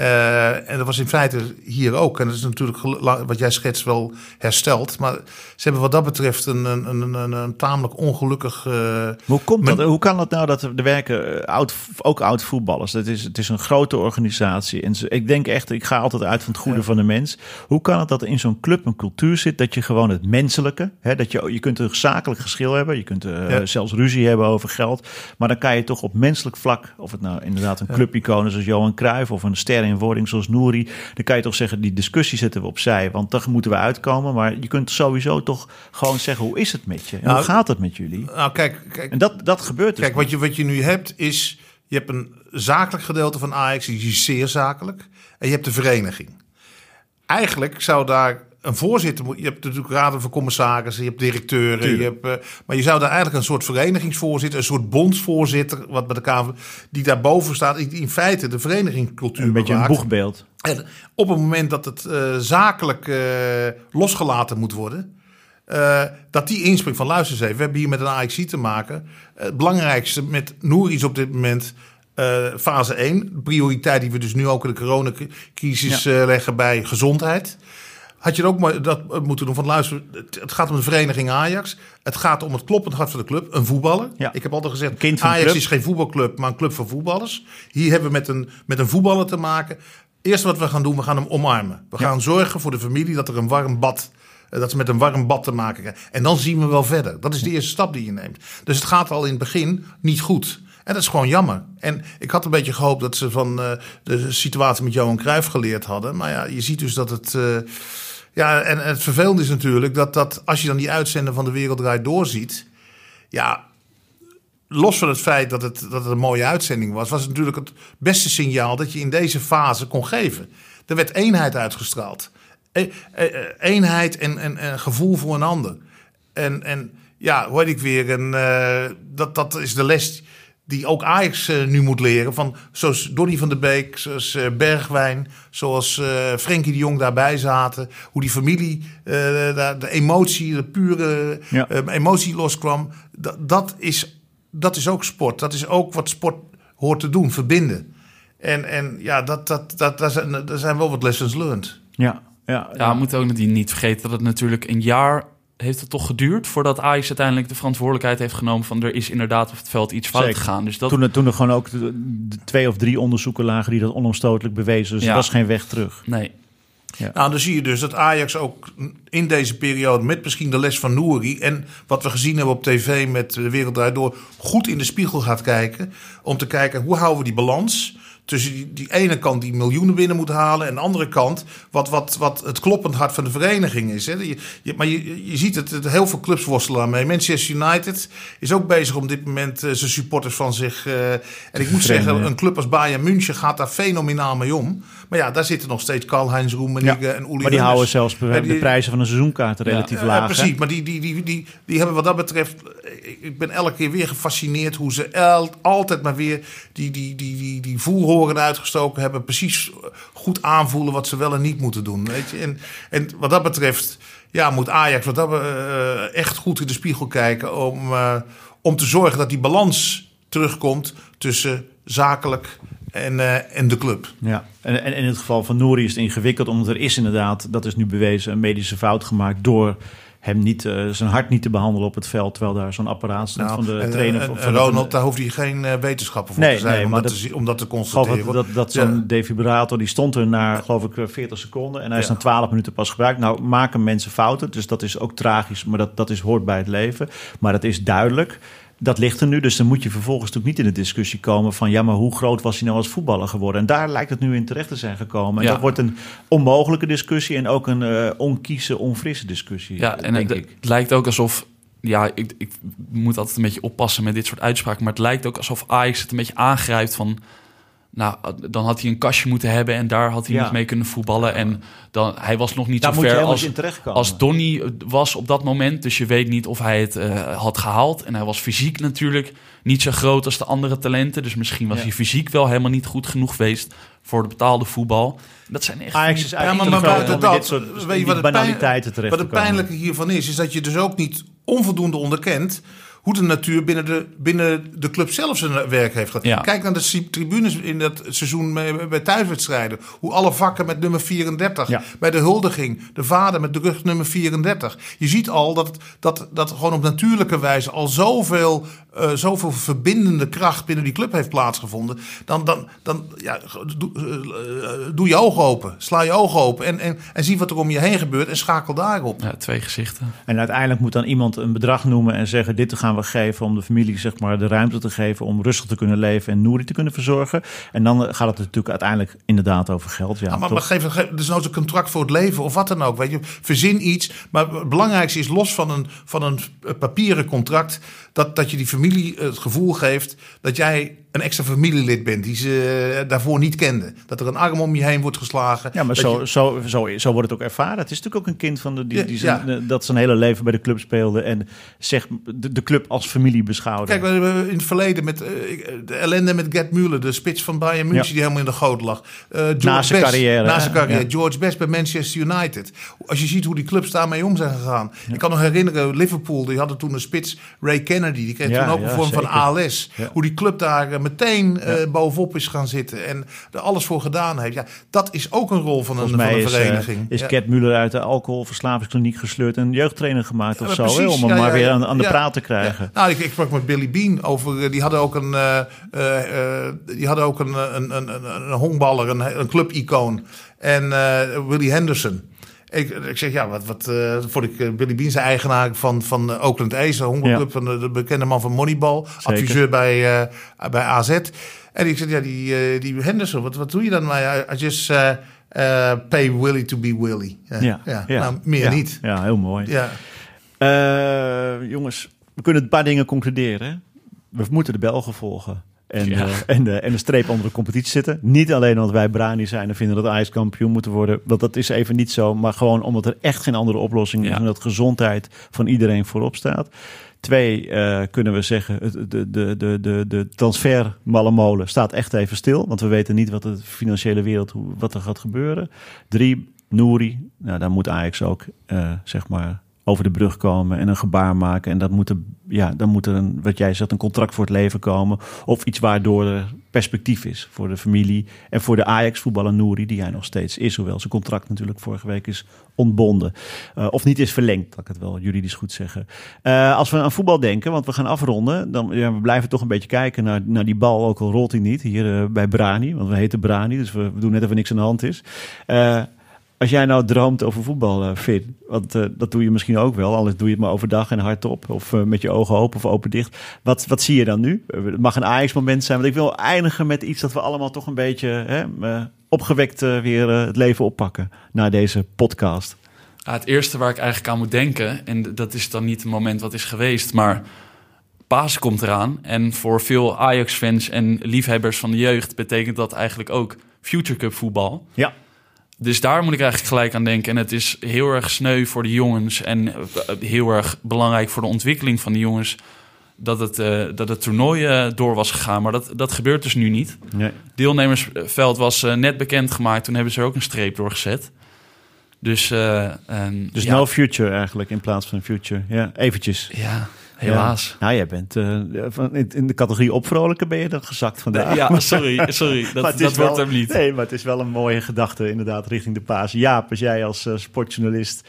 Uh, en dat was in feite hier ook. En dat is natuurlijk wat jij schetst wel hersteld. Maar ze hebben wat dat betreft een, een, een, een tamelijk ongelukkig. Uh, hoe komt dat? Hoe kan dat nou dat er werken eh, oud, ook oud voetballers? Het is, het is een grote organisatie. En ik denk echt, ik ga altijd uit van het goede van de mens. Hoe kan het dat er in zo'n club een cultuur zit dat je gewoon het menselijke, hè, dat je, je kunt een zakelijk geschil hebben, je kunt uh, ja. zelfs ruzie hebben over geld, maar dan kan je toch op menselijk vlak, of het nou inderdaad een clubicoon is zoals Johan Cruijff of een ster in wording zoals Nouri, dan kan je toch zeggen, die discussie zetten we opzij, want daar moeten we uitkomen. Maar je kunt sowieso toch gewoon zeggen, hoe is het met je? Nou, hoe gaat het met jullie? Nou, kijk, kijk en dat, dat gebeurt dus Kijk, wat je, wat je nu hebt is, je hebt een zakelijk gedeelte van Ajax, die is zeer zakelijk, en je hebt de vereniging. Eigenlijk zou daar een voorzitter, je hebt natuurlijk raden van commissarissen, je hebt directeuren, je hebt, uh, maar je zou daar eigenlijk een soort verenigingsvoorzitter, een soort bondsvoorzitter, wat bij de Kamer, die daarboven staat, die in feite de verenigingscultuur Een beetje bewaakt. een boegbeeld. En op het moment dat het uh, zakelijk uh, losgelaten moet worden, dat die inspringt van luister eens even, we hebben hier met een AXC te maken. Het belangrijkste met Nouri op dit moment fase 1, prioriteit die we dus nu ook in de coronacrisis ja. leggen bij gezondheid had je ook maar dat moeten doen van luisteren. Het gaat om de vereniging Ajax. Het gaat om het kloppend hart van de club. Een voetballer. Ja. Ik heb altijd gezegd, Ajax is geen voetbalclub, maar een club van voetballers. Hier hebben we met een, met een voetballer te maken. Eerst wat we gaan doen, we gaan hem omarmen. We gaan zorgen voor de familie dat er een warm bad eh, dat ze met een warm bad te maken krijgen. En dan zien we wel verder. Dat is de eerste stap die je neemt. Dus het gaat al in het begin niet goed. En dat is gewoon jammer. En ik had een beetje gehoopt dat ze van uh, de situatie met Johan Cruijff geleerd hadden. Maar ja, je ziet dus dat het... Uh, ja, en het vervelende is natuurlijk dat, dat als je dan die uitzender van de Wereld Draait doorziet. Ja, los van het feit dat het, dat een mooie uitzending was, was het natuurlijk het beste signaal dat je in deze fase kon geven. Er werd eenheid uitgestraald. E e eenheid en, en, en gevoel voor een ander. En, en ja, hoor ik weer, en, uh, dat, dat is de les die ook Ajax uh, nu moet leren. Van, zoals Donny van der Beek, zoals uh, Bergwijn, zoals uh, Frenkie de Jong daarbij zaten. Hoe die familie, de, de, emotie, de pure ja. emotie loskwam. Dat, dat, is, dat is ook sport. Dat is ook wat sport hoort te doen, verbinden. En, en ja, dat, dat, dat, dat, zijn, dat zijn wel wat lessons learned. Ja, ja, ja, we moeten ook niet vergeten dat het natuurlijk een jaar heeft het toch geduurd voordat Ajax uiteindelijk de verantwoordelijkheid heeft genomen van er is inderdaad op het veld iets fout Zeker. gegaan. Dus dat... toen, er, toen er gewoon ook de, de twee of drie onderzoeken lagen die dat onomstotelijk bewezen. Dus ja. er was geen weg terug. Nee. Ja. Nou, dan zie je dus dat Ajax ook in deze periode, met misschien de les van Nouri en wat we gezien hebben op tv met de Wereld Draait Door, goed in de spiegel gaat kijken. Om te kijken hoe houden we die balans tussen die, die ene kant die miljoenen binnen moet halen... en de andere kant wat, wat, wat het kloppend hart van de vereniging is. Hè. Je, je, maar je, je ziet het, het, heel veel clubs worstelen daarmee. Manchester United is ook bezig om dit moment uh, zijn supporters van zich... Uh, en ik moet zeggen, een club als Bayern München gaat daar fenomenaal mee om. Maar ja, daar zitten nog steeds Karl-Heinz Roemenigge en Uli Maar die houden zelfs de, die, prijzen van een seizoenkaart relatief laag. Ja, precies, maar die, die, die, die, die hebben wat dat betreft... Ik ben elke keer weer gefascineerd hoe ze el, altijd maar weer die, die, die, die, die voelhoren uitgestoken hebben. Precies goed aanvoelen wat ze wel en niet moeten doen. Weet je? En, en wat dat betreft ja, moet Ajax wat dat, uh, echt goed in de spiegel kijken... om, uh, om te zorgen dat die balans terugkomt tussen zakelijk en, uh, en de club. Ja, en, en in het geval van Nouri is het ingewikkeld, omdat er is inderdaad, dat is nu bewezen, een medische fout gemaakt door hem niet, uh, zijn hart niet te behandelen op het veld, terwijl daar zo'n apparaat staat Nou, van de trainer. en- van- en van de- Ronald, daar hoeft hij geen eh, wetenschapper voor Nee, te zijn nee, om, dat dat- te, om dat te constateren. dat, dat, dat zo'n defibrillator, die stond er na, geloof ik, eh, 40 seconden. En hij is na 12 minuten pas gebruikt. Nou, maken mensen fouten, dus dat is ook tragisch. Maar dat, dat is, hoort bij het leven. Maar dat is duidelijk. Dat ligt er nu, dus dan moet je vervolgens natuurlijk niet in de discussie komen van... ja, maar hoe groot was hij nou als voetballer geworden? En daar lijkt het nu in terecht te zijn gekomen. En Ja. dat wordt een onmogelijke discussie en ook een eh onkieze, onfrisse discussie, Ja, en denk het, ik. het lijkt ook alsof... Ja, ik, ik moet altijd een beetje oppassen met dit soort uitspraken. Maar het lijkt ook alsof Ajax het een beetje aangrijpt van... Nou, dan had hij een kastje moeten hebben en daar had hij Ja. niet mee kunnen voetballen. En dan, hij was nog niet Daar zo ver als, als Donny was op dat moment. Dus je weet niet of hij het eh, had gehaald. En hij was fysiek natuurlijk niet zo groot als de andere talenten. Dus misschien was Ja. hij fysiek wel helemaal niet goed genoeg geweest voor de betaalde voetbal. Dat zijn echt... Ajax is Ja, eigenlijk maar- te maar in dat, dit soort weet je in wat het pijn- banaliteiten terecht Wat te het komen. pijnlijke hiervan is, is dat je dus ook niet onvoldoende onderkent hoe de natuur binnen de, binnen de club zelf zijn werk heeft gedaan. Ja. Kijk naar de tribunes in dat seizoen bij, thuiswedstrijden. Hoe alle vakken met nummer 34. Ja. Bij de huldiging, de vader met de rug nummer 34. Je ziet al dat, dat, dat gewoon op natuurlijke wijze al zoveel, eh, zoveel verbindende kracht binnen die club heeft plaatsgevonden. Dan, dan, dan ja, doe, eh, doe je ogen open, sla je ogen open en, en, en zie wat er om je heen gebeurt en schakel daarop. Ja, twee gezichten. En uiteindelijk moet dan iemand een bedrag noemen en zeggen: Dit gaan we geven om de familie zeg maar, de ruimte te geven om rustig te kunnen leven en Nouri te kunnen verzorgen. En dan gaat het natuurlijk uiteindelijk inderdaad over geld. Ja, maar, maar geef, geef dus nou een contract voor het leven of wat dan ook. Weet je. Verzin iets. Maar het belangrijkste is los van een, van een papieren contract. Dat, dat je die familie het gevoel geeft dat jij een extra familielid bent die ze eh, daarvoor niet kende. Dat er een arm om je heen wordt geslagen. ja, maar zo, je- zo, zo, zo wordt het ook ervaren. Het is natuurlijk ook een kind van de, die, Ja, die zijn, ja. eh, dat zijn hele leven bij de club speelde en zeg, de, de club als familie beschouwde. Kijk, we hebben in het verleden met eh, de ellende met Gerd Müller, de spits van Bayern München, Ja. die helemaal in de goot lag. George Na zijn carrière, Na zijn carrière. George Best bij Manchester United. Als je ziet hoe die clubs daarmee om zijn gegaan. Ik kan nog herinneren, Liverpool, die hadden toen een spits, Ray Kennedy. Die kreeg Ja, toen ook een vorm zeker. van ALS. Hoe die club daar meteen eh, bovenop is gaan zitten en er alles voor gedaan heeft. Ja, dat is ook een rol van een, van een is, eh, vereniging. is Ja. Gerd Muller uit de alcoholverslavingskliniek gesleurd en jeugdtrainer gemaakt of Ja, zo. precies. om hem Ja, maar ja, weer ja. aan, aan de Ja. praat te krijgen. Ja. Nou, ik, ik sprak met Billy Bean over. eh, Die hadden ook een, die hadden ook een, een, een, een, een honkballer, een, een clubicoon. En Willie Henderson. Ik, ik zeg, ja, wat, wat eh, vond ik eh, Billy Bean, zijn eigenaar van, van eh, Oakland A's, de honkbalclub, van de, de bekende man van Moneyball, adviseur bij, bij AZ. En ik zeg, ja, die, die Henderson, wat, wat doe je dan? Maar I just pay Willie to be Willie. Ja, ja. Nou, meer niet. Ja, heel mooi. Ja. Jongens, we kunnen een paar dingen concluderen. We moeten de Belgen volgen. En, Ja. eh, en, de, en de streep onder de competitie zitten. Niet alleen omdat wij Brani zijn en vinden dat Ajax kampioen moeten worden. Want dat is even niet zo. Maar gewoon omdat er echt geen andere oplossing is. Ja. En dat gezondheid van iedereen voorop staat. Twee, eh, kunnen we zeggen, de, de, de, de, de transfer staat echt even stil. Want we weten niet wat de financiële wereld, wat er gaat gebeuren. Drie, Nouri. Nou, daar moet Ajax ook, eh, zeg maar, over de brug komen en een gebaar maken. En dat moet er, ja, dan moet er een, wat jij zegt, een contract voor het leven komen. Of iets waardoor er perspectief is voor de familie. En voor de Ajax-voetballer Nouri, die hij nog steeds is. Hoewel zijn contract natuurlijk vorige week is ontbonden. Eh, of niet is verlengd, dat ik het wel juridisch goed zeggen. Eh, als we aan voetbal denken, want we gaan afronden. Dan ja, we blijven toch een beetje kijken naar, naar die bal. Ook al rolt hij niet hier eh, bij Brani. Want we heten Brani, dus we, we doen net of er niks aan de hand is. Als jij nou droomt over voetbal, eh Finn, want eh, dat doe je misschien ook wel, anders doe je het maar overdag en hardop of eh, met je ogen open of open dicht. Wat, wat zie je dan nu? Het mag een Ajax-moment zijn, want ik wil eindigen met iets dat we allemaal toch een beetje hè, opgewekt weer het leven oppakken na deze podcast. Het eerste waar ik eigenlijk aan moet denken, en dat is dan niet het moment wat is geweest, maar Pasen komt eraan. En voor veel Ajax-fans en liefhebbers van de jeugd betekent dat eigenlijk ook Future Cup voetbal. Ja. Dus daar moet ik eigenlijk gelijk aan denken. En het is heel erg sneu voor de jongens en eh, heel erg belangrijk voor de ontwikkeling van de jongens dat het, eh, dat het toernooi eh, door was gegaan. Maar dat, dat gebeurt dus nu niet. Nee. Deelnemersveld was eh, net bekendgemaakt. Toen hebben ze er ook een streep doorgezet. Dus, en, Dus ja, no future eigenlijk in plaats van future. Ja, eventjes. Ja, helaas. Ja. Nou, jij bent eh, van, in, in de categorie opvrolijken ben je dan gezakt vandaag. Ja, *laughs* sorry, sorry. Dat, dat wordt wel- hem niet. Nee, maar het is wel een mooie gedachte inderdaad richting de paas. Jaap, als jij als eh, sportjournalist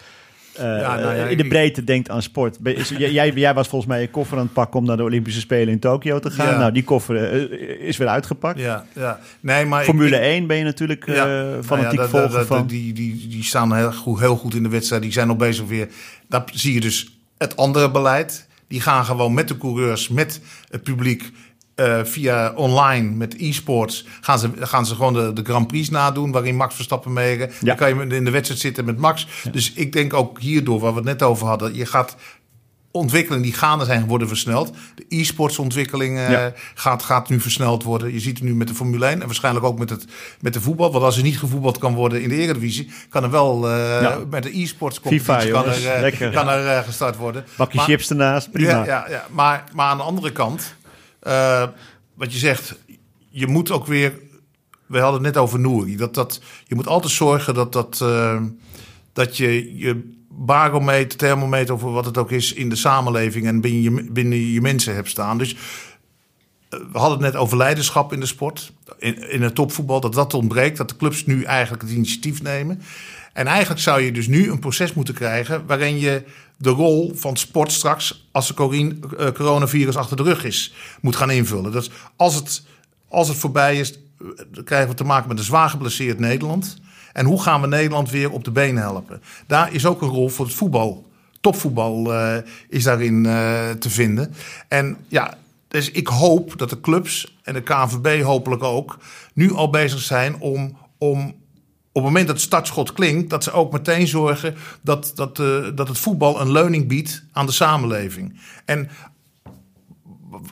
eh, Ja, nou ja, in de ik- breedte denkt aan sport. Jij, jij- jij was volgens mij je koffer aan het pakken om naar de Olympische Spelen in Tokio te gaan. Ja. Nou, die koffer is weer uitgepakt. Ja, ja. Nee, maar Formule ik- 1 ben je natuurlijk eh, Ja, nou fanatiek ja, dat- volger dat- van. Die, die, die staan heel goed, heel goed in de wedstrijd. Die zijn al bezig weer. Daar zie je dus het andere beleid. Die gaan gewoon met de coureurs, met het publiek. eh, via online met e-sports gaan ze, gaan ze gewoon de, de Grand Prix nadoen. Waarin Max Verstappen meegaan. Dan kan je in de wedstrijd zitten met Max. Dus ik denk ook hierdoor, waar we het net over hadden. Je gaat ontwikkelingen die gaande zijn worden versneld. De e-sports ontwikkeling eh, Ja. gaat, gaat nu versneld worden. Je ziet het nu met de Formule 1 en waarschijnlijk ook met, het, met de voetbal. Want als er niet gevoetbald kan worden in de Eredivisie, kan er wel Ja. met de e-sports competitie kan er, eh, kan er gestart worden. Bakje Maar- chips ernaast, prima. Ja, ja, ja. Maar, maar aan de andere kant, wat je zegt, je moet ook weer. We hadden het net over Nouri. Dat, dat, je moet altijd zorgen dat, dat, dat je je barometer, thermometer, of wat het ook is, in de samenleving en binnen je, binnen je mensen hebt staan. Dus eh, we hadden het net over leiderschap in de sport, in, in het topvoetbal, dat dat ontbreekt, dat de clubs nu eigenlijk het initiatief nemen. En eigenlijk zou je dus nu een proces moeten krijgen waarin je de rol van sport straks, als de eh, coronavirus achter de rug is, moet gaan invullen. Dus als het, als het voorbij is, eh, krijgen we te maken met een zwaar geblesseerd Nederland. En hoe gaan we Nederland weer op de benen helpen? Daar is ook een rol voor het voetbal. Topvoetbal eh, is daarin eh, te vinden. En ja, dus ik hoop dat de clubs en de KNVB hopelijk ook nu al bezig zijn om, om op het moment dat het startschot klinkt, dat ze ook meteen zorgen dat, dat, eh, dat het voetbal een leuning biedt aan de samenleving. En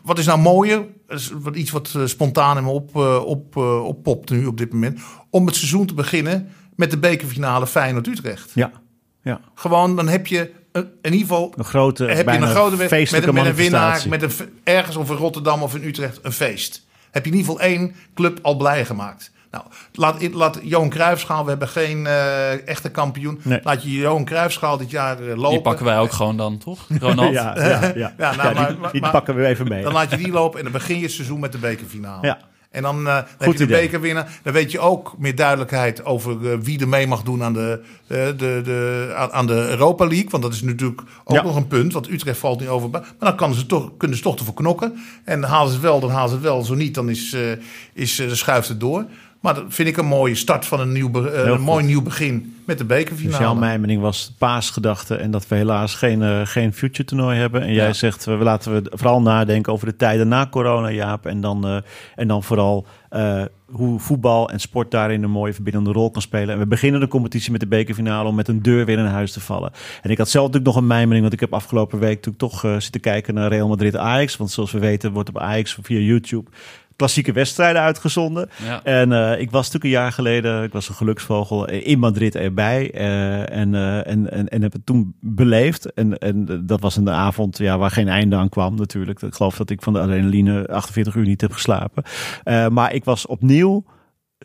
wat is nou mooier? Wat- iets wat eh, spontaan in me op, eh, op, eh, oppopt nu op dit moment. Om het seizoen te beginnen met de bekerfinale Feyenoord-Utrecht. Ja, ja. Gewoon, dan heb je in ieder geval Een grote, heb je een grote wedstrijd met, feestelijke een- met een winnaar, met een, ergens of in Rotterdam of in Utrecht een feest. Heb je in ieder geval één club al blij gemaakt. Nou, laat, laat Johan Cruijffschaal, we hebben geen eh, echte kampioen. Nee. Laat je Johan Cruijffschaal dit jaar eh, lopen. Die pakken wij ook gewoon dan, toch? *laughs* Ronald? ja, ja, ja. *laughs* Ja, Ja, nou, die, maar- die maar- pakken we even mee. Dan laat je die *laughs* lopen en dan begin je het seizoen met de bekerfinale. Ja. En dan, eh, dan heb je de idee. beker winnen. Dan weet je ook meer duidelijkheid over wie er mee mag doen aan de, de, de, aan, de Europa League. Want dat is natuurlijk ook Ja. nog een punt. Want Utrecht valt niet over. Maar dan kan ze toch, kunnen ze toch ervoor knokken. En halen ze het wel, dan halen ze het wel. Zo niet, dan is, eh, is, eh, schuift het door. Maar dat vind ik een mooie start van een, nieuw, eh, een mooi nieuw begin met de Dus bekerfinale. jouw mijmering was paasgedachte en dat we helaas geen, eh, geen future toernooi hebben. En jij Ja. zegt, we laten we vooral nadenken over de tijden na corona, Jaap. En dan, eh, en dan vooral hoe voetbal en sport daarin een mooie verbindende rol kan spelen. En we beginnen de competitie met de bekerfinale om met een deur weer in huis te vallen. En ik had zelf natuurlijk nog een mijmering, want ik heb afgelopen week natuurlijk toch zitten kijken naar Real Madrid-Ajax. Want zoals we weten wordt op Ajax via YouTube klassieke wedstrijden uitgezonden. Ja. En eh, ik was natuurlijk een jaar geleden, ik was een geluksvogel eh, in Madrid erbij. eh, en, en, en, en heb het toen beleefd. En, en dat was een avond ja, waar geen einde aan kwam natuurlijk. Ik geloof dat ik van de adrenaline 48 uur niet heb geslapen. Maar ik was opnieuw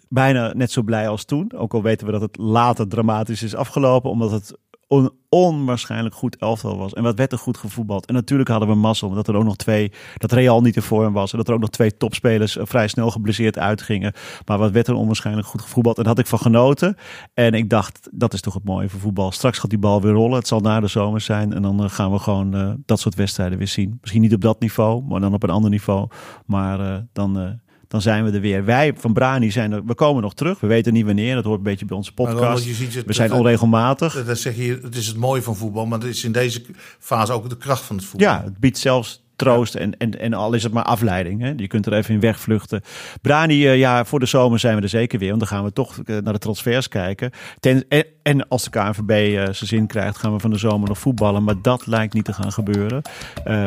bijna net zo blij als toen. Ook al weten we dat het later dramatisch is afgelopen. Omdat het een onwaarschijnlijk goed elftal was. En wat werd er goed gevoetbald. En natuurlijk hadden we mazzel. Dat er ook nog twee, dat Real niet in vorm was. En dat er ook nog twee topspelers eh, vrij snel geblesseerd uitgingen. Maar wat werd er onwaarschijnlijk goed gevoetbald. En had ik van genoten. En ik dacht, dat is toch het mooie voor voetbal. Straks gaat die bal weer rollen. Het zal na de zomer zijn. En dan eh, gaan we gewoon eh, dat soort wedstrijden weer zien. Misschien niet op dat niveau, maar dan op een ander niveau. Maar dan... dan zijn we er weer. Wij van Brani zijn er. We komen nog terug. We weten niet wanneer. Dat hoort een beetje bij onze podcast. je ziet het- We zijn onregelmatig. Dat, dat zeg je, het is het mooie van voetbal, maar het is in deze fase ook de kracht van het voetbal. Ja, het biedt zelfs troost en, en, en al is het maar afleiding. Hè? Je kunt er even in wegvluchten. Brani, eh, ja, voor de zomer zijn we er zeker weer. Want dan gaan we toch eh, naar de transfers kijken. Ten, en, en als de KNVB eh, zijn zin krijgt, gaan we van de zomer nog voetballen. Maar dat lijkt niet te gaan gebeuren.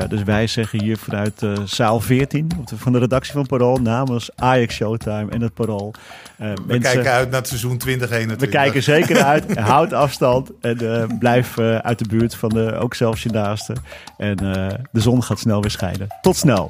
Dus wij zeggen hier vanuit zaal 14 op de- van de redactie van Parool namens Ajax Showtime en het Parool. We kijken uit naar het seizoen 2021. we kijken zeker uit. *laughs* Houd afstand. En blijf uit de buurt van de, ook zelfs je naasten. En de zon gaat snel weer schijnen. Tot snel.